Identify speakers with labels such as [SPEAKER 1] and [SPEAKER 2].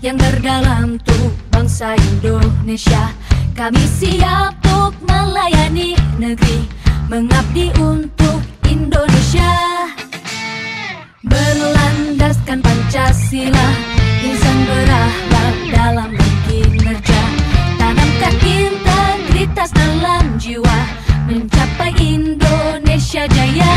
[SPEAKER 1] yang terdalam tuh bangsa Indonesia. Kami siap untuk melayani negeri Mengabdi untuk Indonesia. Berlandaskan Pancasila Insan berahlak dalam kinerja Tanamkan integritas dalam jiwa Mencapai Indonesia jaya.